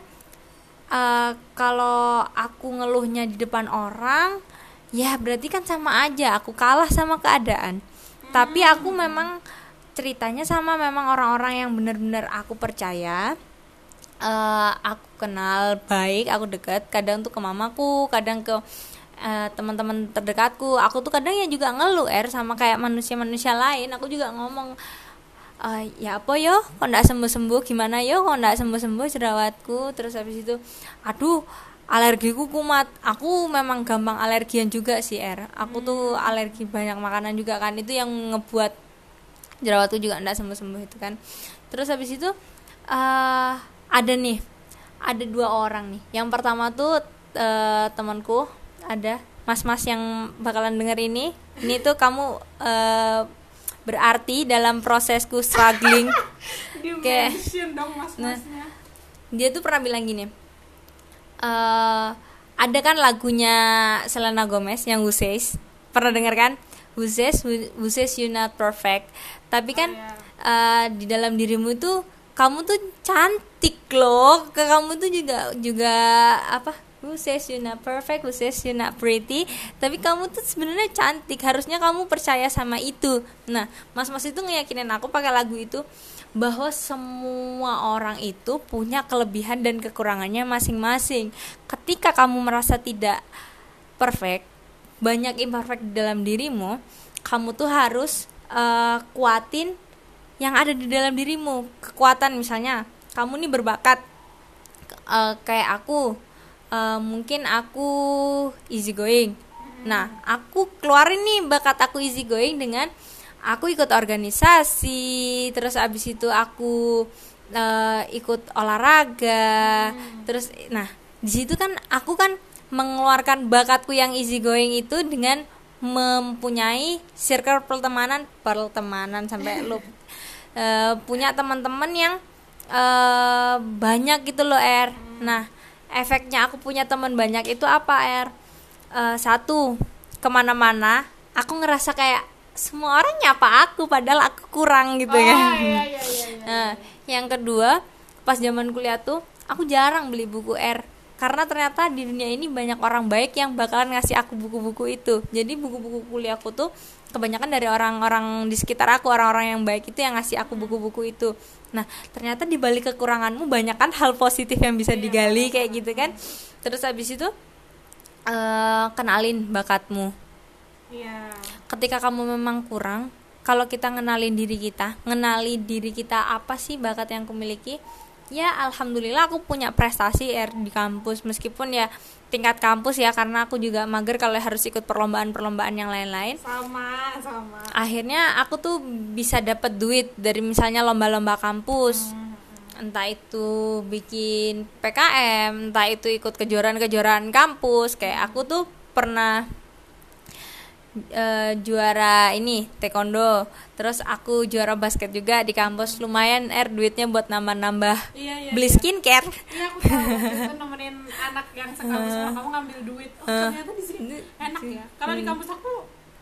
B: eh, kalau aku ngeluhnya di depan orang ya berarti kan sama aja. Aku kalah sama keadaan. Tapi aku memang ceritanya sama memang orang-orang yang benar-benar aku percaya eh, aku kenal baik aku dekat kadang tuh ke mamaku kadang ke eh, teman-teman terdekatku. Aku tuh kadang ya juga ngeluh er sama kayak manusia-manusia lain. Aku juga ngomong "Eh, ya apa yo? Kok ndak sembuh sembuh gimana yo? Kok ndak sembuh sembuh jerawatku? Terus habis itu aduh alergiku kumat. Aku memang gampang alergian juga sih er. Aku tuh alergi banyak makanan juga kan. Itu yang ngebuat jerawatku juga ndak sembuh sembuh itu kan. Terus habis itu eh ada nih ada dua orang nih. Yang pertama tuh eh, temanku ada mas-mas yang bakalan denger ini. Ini tuh kamu eh, berarti dalam prosesku struggling. Kayak-
A: mention dong mas-masnya.
B: dia tuh pernah bilang gini eh ada kan lagunya Selena Gomez yang Who Says? Pernah denger kan? Who Says Who, Who Says You Not Perfect. Tapi kan eh, di dalam dirimu tuh kamu tuh cantik loh. Ke kamu tuh juga juga apa? Who says you not perfect, who says you not pretty? Tapi kamu tuh sebenarnya cantik. Harusnya kamu percaya sama itu. Nah, mas-mas itu ngeyakinin aku pakai lagu itu Bahwa semua orang itu punya kelebihan dan kekurangannya masing-masing. Ketika kamu merasa tidak perfect Banyak imperfect di dalam dirimu Kamu tuh harus eh, kuatin yang ada di dalam dirimu Kekuatan misalnya Kamu nih berbakat. Eh, kayak aku eh, mungkin aku easy going. Nah aku keluarin nih bakat aku easy going dengan aku ikut organisasi terus abis itu aku eh, ikut olahraga terus nah di situ kan aku kan mengeluarkan bakatku yang easy going itu dengan mempunyai circle pertemanan pertemanan sampai lu eh, punya teman-teman yang eh banyak gitu loh R. Nah, efeknya aku punya teman banyak itu apa R? Eh, satu, ke mana-mana aku ngerasa kayak semua orang nyapa aku padahal aku kurang gitu
A: Oh,
B: kan.
A: iya, iya, iya, iya.
B: Nah, yang kedua, pas zaman kuliah tuh aku jarang beli buku R karena ternyata di dunia ini banyak orang baik yang bakalan ngasih aku buku-buku itu. Jadi buku-buku kuliahku tuh kebanyakan dari orang-orang di sekitar aku, orang-orang yang baik itu yang ngasih aku buku-buku itu. Nah, ternyata di balik kekuranganmu banyak kan hal positif yang bisa digali kayak gitu kan. Terus habis itu eh, kenalin bakatmu
A: Iya.
B: ketika kamu memang kurang kalau kita ngenalin diri kita ngenali diri kita apa sih bakat yang kumiliki ya alhamdulillah aku punya prestasi er di kampus meskipun ya tingkat kampus ya karena aku juga mager kalau harus ikut perlombaan-perlombaan yang lain-lain.
A: Sama, sama.
B: akhirnya aku tuh bisa dapat duit dari misalnya lomba-lomba kampus. Entah itu bikin PKM entah itu ikut kejuaraan-kejuaraan kampus. Kayak aku tuh pernah eh, juara ini taekwondo. Terus aku juara basket juga di kampus. Lumayan er duitnya buat nambah-nambah
A: Iya, iya.
B: beli
A: iya.
B: skincare.
A: Iya aku tahu. Nemenin anak yang sekampus sama kamu ngambil duit. Oh ternyata di sini enak ya. Kalau di kampus aku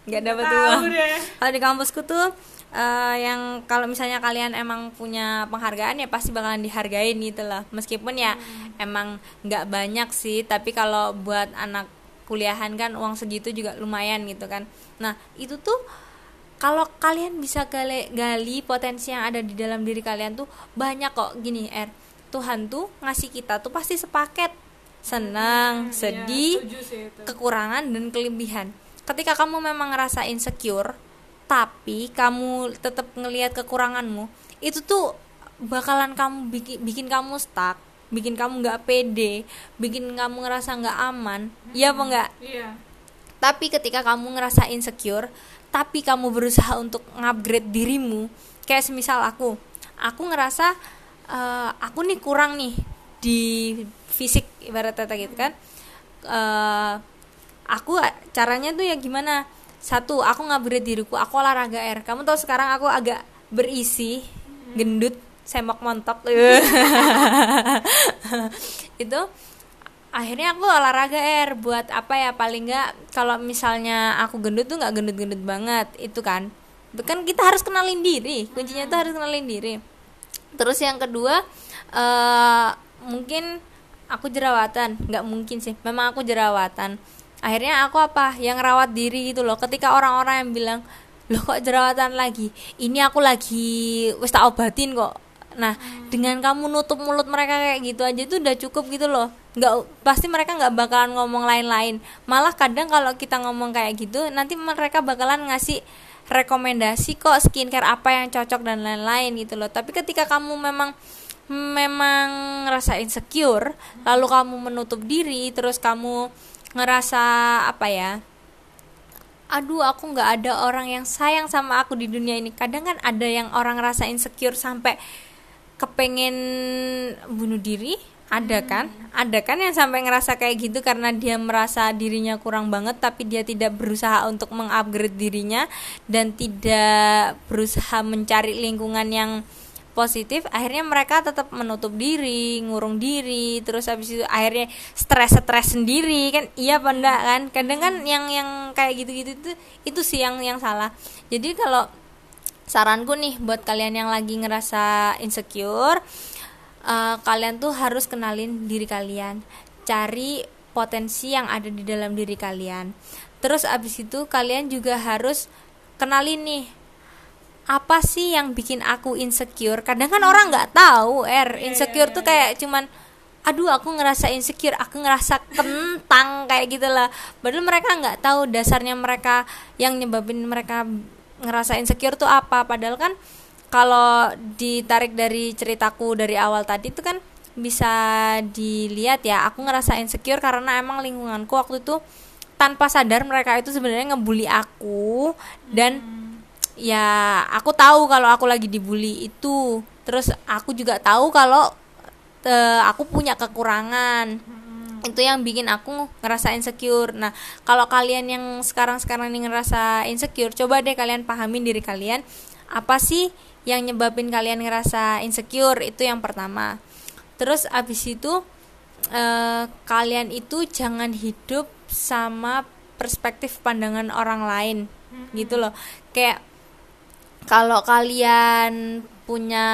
B: nggak dapat uang. kalau di kampusku tuh eh, yang kalau misalnya kalian emang punya penghargaan ya pasti bakalan dihargain gitu loh meskipun ya emang nggak banyak sih tapi kalau buat anakku kuliahan kan uang segitu juga lumayan gitu kan. Nah itu tuh kalau kalian bisa gali, gali potensi yang ada di dalam diri kalian tuh banyak kok. Gini er Tuhan tuh ngasih kita tuh pasti sepaket. Senang
A: Hmm,
B: sedih
A: iya, sih itu.
B: kekurangan dan kelebihan. Ketika kamu memang ngerasa insecure tapi kamu tetap ngelihat kekuranganmu itu tuh bakalan kamu bikin bikin kamu stuck bikin kamu nggak pede bikin kamu ngerasa nggak aman iya apa enggak
A: Iya.
B: tapi ketika kamu ngerasa insecure tapi kamu berusaha untuk ngupgrade dirimu kayak semisal aku aku ngerasa eh, aku nih kurang nih di fisik ibarat kata gitu kan. Eh, aku caranya tuh ya gimana? Satu aku ngupgrade diriku aku olahraga air. Kamu tahu sekarang aku agak berisi gendut semak montok itu akhirnya aku olahraga air buat apa ya paling nggak kalau misalnya aku gendut tuh nggak gendut-gendut banget itu kan. Itu kan kita harus kenalin diri kuncinya tuh harus kenalin diri. Terus yang kedua eh mungkin aku jerawatan nggak mungkin sih memang aku jerawatan. Akhirnya aku apa yang rawat diri gitu loh. Ketika orang-orang yang bilang loh kok jerawatan lagi? Ini aku lagi wis tak obatin kok nah dengan kamu nutup mulut mereka kayak gitu aja itu udah cukup gitu loh. Nggak pasti mereka nggak bakalan ngomong lain-lain. Malah kadang kalau kita ngomong kayak gitu nanti mereka bakalan ngasih rekomendasi kok skincare apa yang cocok dan lain-lain gitu loh. Tapi ketika kamu memang memang ngerasa insecure lalu kamu menutup diri terus kamu ngerasa apa ya aduh aku nggak ada orang yang sayang sama aku di dunia ini. Kadang kan ada yang orang ngerasa insecure sampai kepengen bunuh diri ada kan? Ada kan yang sampai ngerasa kayak gitu karena dia merasa dirinya kurang banget tapi dia tidak berusaha untuk mengupgrade dirinya dan tidak berusaha mencari lingkungan yang positif. Akhirnya mereka tetap menutup diri ngurung diri terus habis itu akhirnya stres stres sendiri kan? Iya apa enggak kan? Kadang kan yang yang kayak gitu gitu itu itu sih yang yang salah. Jadi kalau saranku nih buat kalian yang lagi ngerasa insecure uh, kalian tuh harus kenalin diri kalian. Cari potensi yang ada di dalam diri kalian. Terus abis itu kalian juga harus kenalin nih apa sih yang bikin aku insecure? Kadang kan orang nggak tahu er. Insecure tuh kayak cuman aduh aku ngerasa insecure aku ngerasa kentang kayak gitu lah. Padahal mereka nggak tahu dasarnya mereka yang nyebabin mereka ngerasa insecure tuh apa? Padahal kan kalau ditarik dari ceritaku dari awal tadi itu kan bisa dilihat ya aku ngerasa insecure karena emang lingkunganku waktu itu tanpa sadar mereka itu sebenarnya ngebully aku dan ya aku tahu kalau aku lagi dibully itu. Terus aku juga tahu kalau eh, aku punya kekurangan itu yang bikin aku ngerasa insecure. Nah kalau kalian yang sekarang sekarang ini ngerasa insecure coba deh kalian pahamin diri kalian. Apa sih yang nyebabin kalian ngerasa insecure? Itu yang pertama. Terus abis itu eh, kalian itu jangan hidup sama perspektif pandangan orang lain. Gitu loh. Kayak kalau kalian punya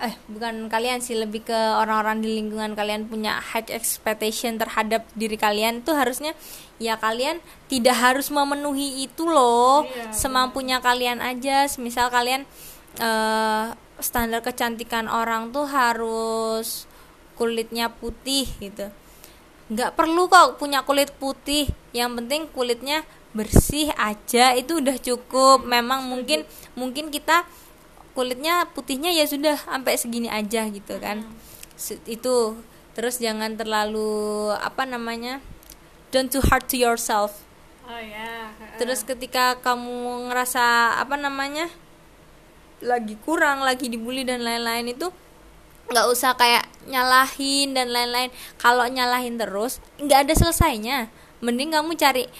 B: eh bukan kalian sih lebih ke orang-orang di lingkungan kalian punya high expectation terhadap diri kalian tuh harusnya ya kalian tidak harus memenuhi itu loh.
A: Iya,
B: semampunya kalian aja. Misal kalian eh standar kecantikan orang tuh harus kulitnya putih gitu. Nggak perlu kok punya kulit putih. Yang penting kulitnya bersih aja itu udah cukup. Memang mungkin mungkin kita kulitnya putihnya ya sudah sampai segini aja gitu kan. Se- itu. Terus jangan terlalu apa namanya don't too hard to yourself.
A: Oh ya.
B: terus ketika kamu ngerasa apa namanya lagi kurang lagi dibully dan lain-lain itu nggak usah kayak nyalahin dan lain-lain. Kalau nyalahin terus nggak ada selesainya. Mending kamu cari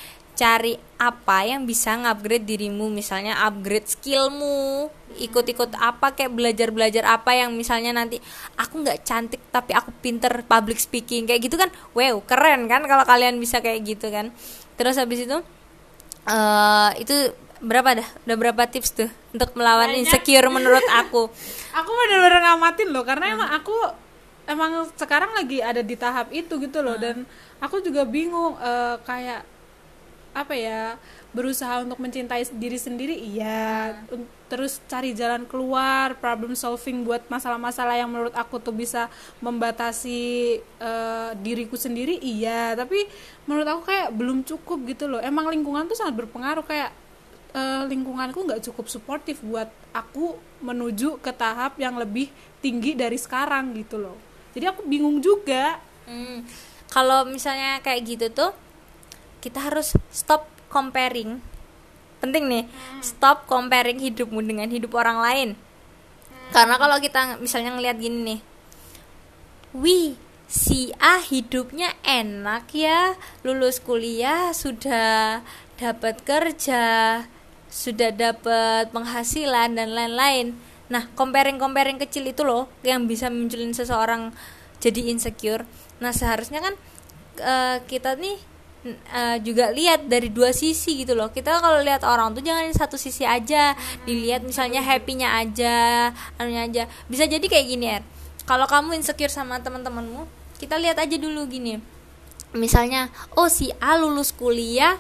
B: cari apa yang bisa ngupgrade dirimu. Misalnya upgrade skillmu. Ikut-ikut apa kayak belajar-belajar apa yang misalnya nanti aku nggak cantik tapi aku pinter public speaking. Kayak gitu kan wow keren kan kalau kalian bisa kayak gitu kan. Terus habis itu eh itu berapa dah? Udah berapa tips tuh untuk melawan
A: Banyak.
B: insecure menurut aku?
A: Aku bener-bener ngamatin loh karena emang aku emang sekarang lagi ada di tahap itu gitu loh. Dan aku juga bingung eh, kayak apa ya berusaha untuk mencintai diri sendiri iya. Un- terus cari jalan keluar problem solving buat masalah-masalah yang menurut aku tuh bisa membatasi eh, diriku sendiri iya. Tapi menurut aku kayak belum cukup gitu loh. Emang lingkungan tuh sangat berpengaruh kayak eh, lingkunganku nggak cukup suportif buat aku menuju ke tahap yang lebih tinggi dari sekarang gitu loh. Jadi aku bingung juga.
B: Hmm, kalau misalnya kayak gitu tuh kita harus stop comparing. Penting nih stop comparing hidupmu dengan hidup orang lain. Karena kalau kita misalnya ngelihat gini nih wih si A hidupnya enak ya lulus kuliah sudah dapat kerja sudah dapat penghasilan dan lain-lain. Nah comparing comparing kecil itu loh yang bisa munculin seseorang jadi insecure. Nah seharusnya kan eh, kita nih eh, juga lihat dari dua sisi gitu loh. Kita kalau lihat orang tuh jangan satu sisi aja dilihat misalnya happy-nya aja anunya aja. Bisa jadi kayak gini ya kalau kamu insecure sama teman-temanmu kita lihat aja dulu gini. Misalnya oh si A lulus kuliah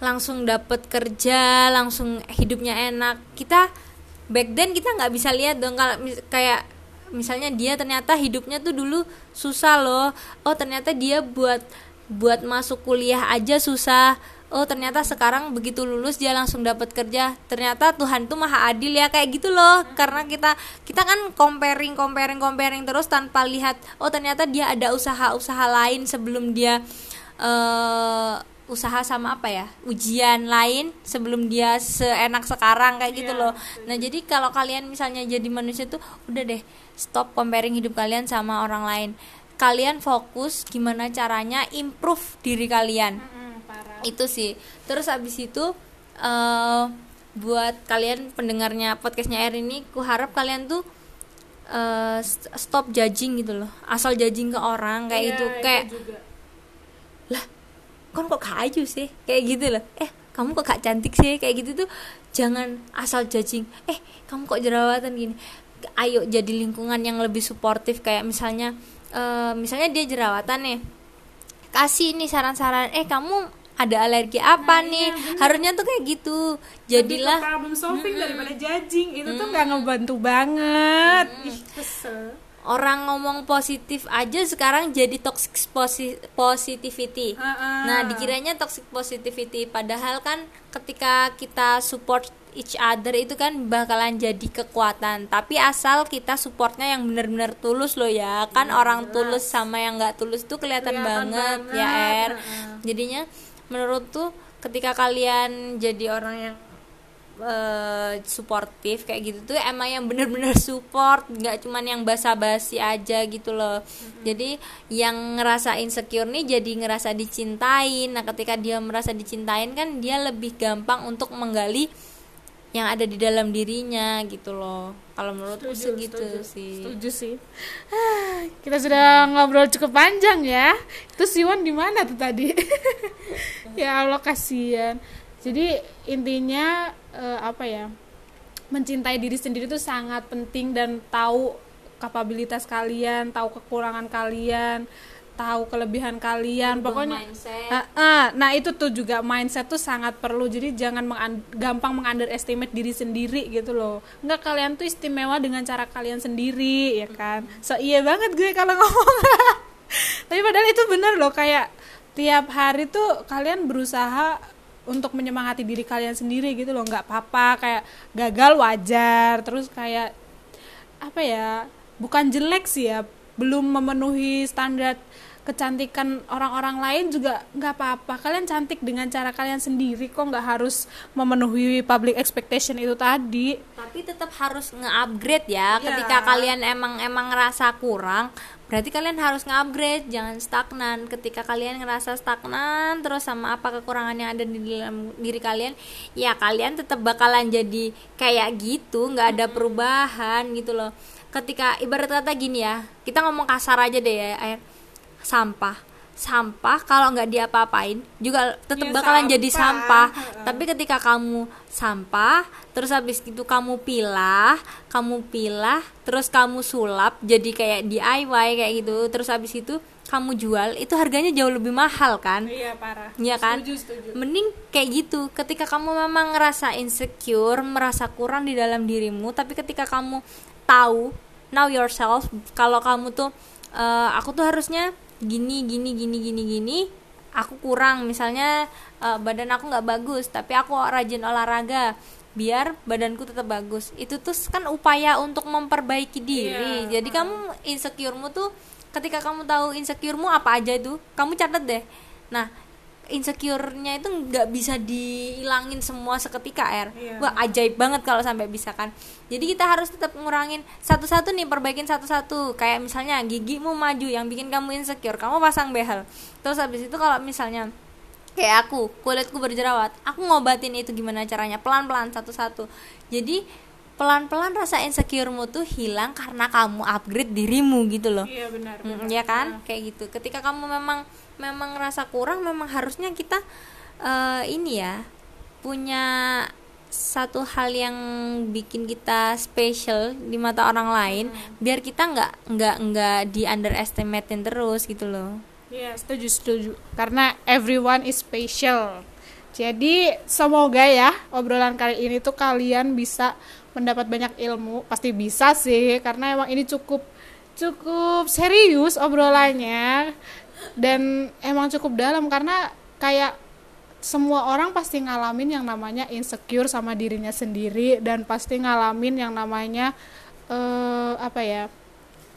B: langsung dapat kerja langsung hidupnya enak. Kita back then kita nggak bisa lihat dong kalau kayak misalnya dia ternyata hidupnya tuh dulu susah loh. Oh ternyata dia buat buat masuk kuliah aja susah. Oh ternyata sekarang begitu lulus dia langsung dapat kerja. Ternyata Tuhan tuh maha adil ya kayak gitu loh. Karena kita kita kan comparing comparing comparing terus tanpa lihat oh ternyata dia ada usaha-usaha lain sebelum dia eh usaha sama apa ya ujian lain sebelum dia seenak sekarang kayak gitu
A: Iya,
B: loh. nah jadi kalau kalian misalnya jadi manusia tuh udah deh stop comparing hidup kalian sama orang lain kalian fokus gimana caranya improve diri kalian. Itu sih. Terus abis itu eh buat kalian pendengarnya podcastnya Air ini ku harap kalian tuh eh, st- stop judging gitu loh. Asal judging ke orang kayak
A: Iya,
B: gitu. kayak
A: juga.
B: lah kan kok gak aju sih? Kayak gitu loh. Eh kamu kok gak cantik sih? Kayak gitu tuh. Jangan asal judging. Eh kamu kok jerawatan gini? Ayo jadi lingkungan yang lebih suportif. Kayak misalnya eh, misalnya dia jerawatan nih. Kasih nih saran-saran eh kamu ada alergi apa nih? harusnya tuh kayak gitu.
A: Lebih
B: jadilah
A: problem solving daripada judging. Itu tuh nggak ngebantu banget. Ih kesel.
B: Orang ngomong positif aja sekarang jadi toxic posi- positivity.
A: Ah, ah.
B: Nah, dikiranya toxic positivity padahal kan ketika kita support each other itu kan bakalan jadi kekuatan. Tapi asal kita supportnya yang benar-benar tulus loh ya. Kan orang tulus sama yang nggak tulus tuh kelihatan,
A: Kelihatan
B: banget,
A: banget,
B: ya Er. Jadinya menurut tuh ketika kalian jadi orang yang eh, suportif kayak gitu tuh emang yang bener-bener support nggak cuman yang basa-basi aja gitu loh jadi yang ngerasa insecure nih jadi ngerasa dicintain nah ketika dia merasa dicintain kan dia lebih gampang untuk menggali yang ada di dalam dirinya gitu loh. Kalau menurutku sih gitu sih.
A: Setuju sih. Ah, kita sudah ngobrol cukup panjang ya. Itu Siwan di mana tuh tadi? Ya Allah kasihan. Jadi intinya eh, apa ya mencintai diri sendiri itu sangat penting dan tahu kapabilitas kalian tahu kekurangan kalian tahu kelebihan kalian pokoknya
B: mindset.
A: Ah, ah, nah itu tuh juga mindset tuh sangat perlu. Jadi jangan mengan- gampang mengunderestimate diri sendiri gitu loh. Nggak kalian tuh istimewa dengan cara kalian sendiri ya kan? So iya banget gue kalau ngomong. Tapi padahal itu bener loh kayak tiap hari tuh kalian berusaha untuk menyemangati diri kalian sendiri gitu loh. Nggak apa-apa kayak gagal wajar. Terus kayak apa ya bukan jelek sih ya belum memenuhi standar kecantikan orang-orang lain juga nggak apa-apa. Kalian cantik dengan cara kalian sendiri kok nggak harus memenuhi public expectation itu tadi?
B: Tapi tetap harus nge-upgrade ya.
A: Iya.
B: ketika kalian emang emang ngerasa kurang berarti kalian harus nge-upgrade. Jangan stagnan. Ketika kalian ngerasa stagnan terus sama apa kekurangan yang ada di dalam diri kalian ya kalian tetap bakalan jadi kayak gitu. Nggak ada perubahan gitu loh. Ketika ibarat kata gini ya kita ngomong kasar aja deh ya air sampah sampah kalau nggak diapa-apain juga tetap
A: Ya,
B: bakalan jadi
A: sampah.
B: sampah tapi ketika kamu sampah terus habis itu kamu pilah kamu pilah terus kamu sulap jadi kayak DIY kayak gitu terus habis itu kamu jual itu harganya jauh lebih mahal kan
A: iya parah
B: Iya kan?
A: setuju setuju
B: Mending kayak gitu. Ketika kamu memang ngerasa insecure, merasa kurang di dalam dirimu, tapi ketika kamu tahu know yourself kalau kamu tuh eh, aku tuh harusnya gini gini gini gini gini, aku kurang misalnya eh, badan aku nggak bagus, tapi aku rajin olahraga biar badanku tetap bagus. Itu tuh kan upaya untuk memperbaiki diri.
A: Iya,
B: Jadi kamu insecuremu tuh ketika kamu tahu insecuremu apa aja itu, kamu catat deh. Nah, insecure-nya itu nggak bisa dihilangin semua seketika R.
A: Iya.
B: Wah, ajaib banget kalau sampai bisa kan. Jadi kita harus tetap ngurangin satu-satu nih, perbaikin satu-satu. Kayak misalnya gigimu maju yang bikin kamu insecure, kamu pasang behel. Terus habis itu kalau misalnya kayak aku, kulitku berjerawat, aku ngobatin itu gimana caranya? Pelan-pelan satu-satu. Jadi pelan-pelan rasa insecuremu tuh hilang karena kamu upgrade dirimu gitu loh.
A: iya benar
B: Mm, ya kan kayak gitu ketika kamu memang memang ngerasa kurang memang harusnya kita eh, ini ya punya satu hal yang bikin kita special di mata orang lain biar kita nggak nggak nggak di underestimatein terus gitu loh
A: Iya, setuju, setuju. Karena everyone is special. Jadi, semoga ya obrolan kali ini tuh kalian bisa mendapat banyak ilmu. Pasti bisa sih, karena emang ini cukup cukup serius obrolannya dan emang cukup dalam karena kayak semua orang pasti ngalamin yang namanya insecure sama dirinya sendiri dan pasti ngalamin yang namanya eh apa ya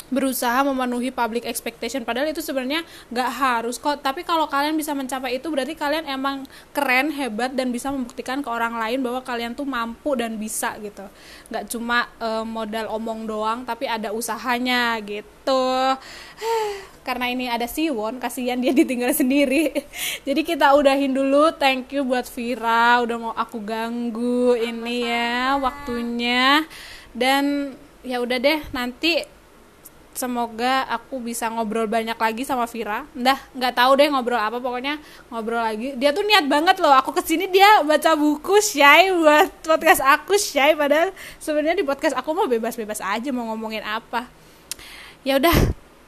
A: berusaha memenuhi public expectation. Padahal itu sebenarnya nggak harus kok. Tapi kalau kalian bisa mencapai itu berarti kalian emang keren hebat dan bisa membuktikan ke orang lain bahwa kalian tuh mampu dan bisa gitu. Nggak cuma eh, modal omong doang tapi ada usahanya gitu. Karena ini ada Siwon kasihan dia ditinggal sendiri. Jadi kita udahin dulu. Thank you buat Vira udah mau aku ganggu ini ya waktunya. Dan ya udah deh nanti semoga aku bisa ngobrol banyak lagi sama Vira. Dah nggak tahu deh ngobrol apa pokoknya ngobrol lagi. Dia tuh niat banget loh. Aku ke sini dia baca buku Shay buat podcast aku Shay. Padahal sebenarnya di podcast aku mau bebas-bebas aja mau ngomongin apa. Ya udah,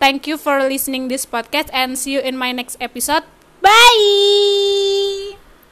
A: thank you for listening this podcast and see you in my next episode. Bye.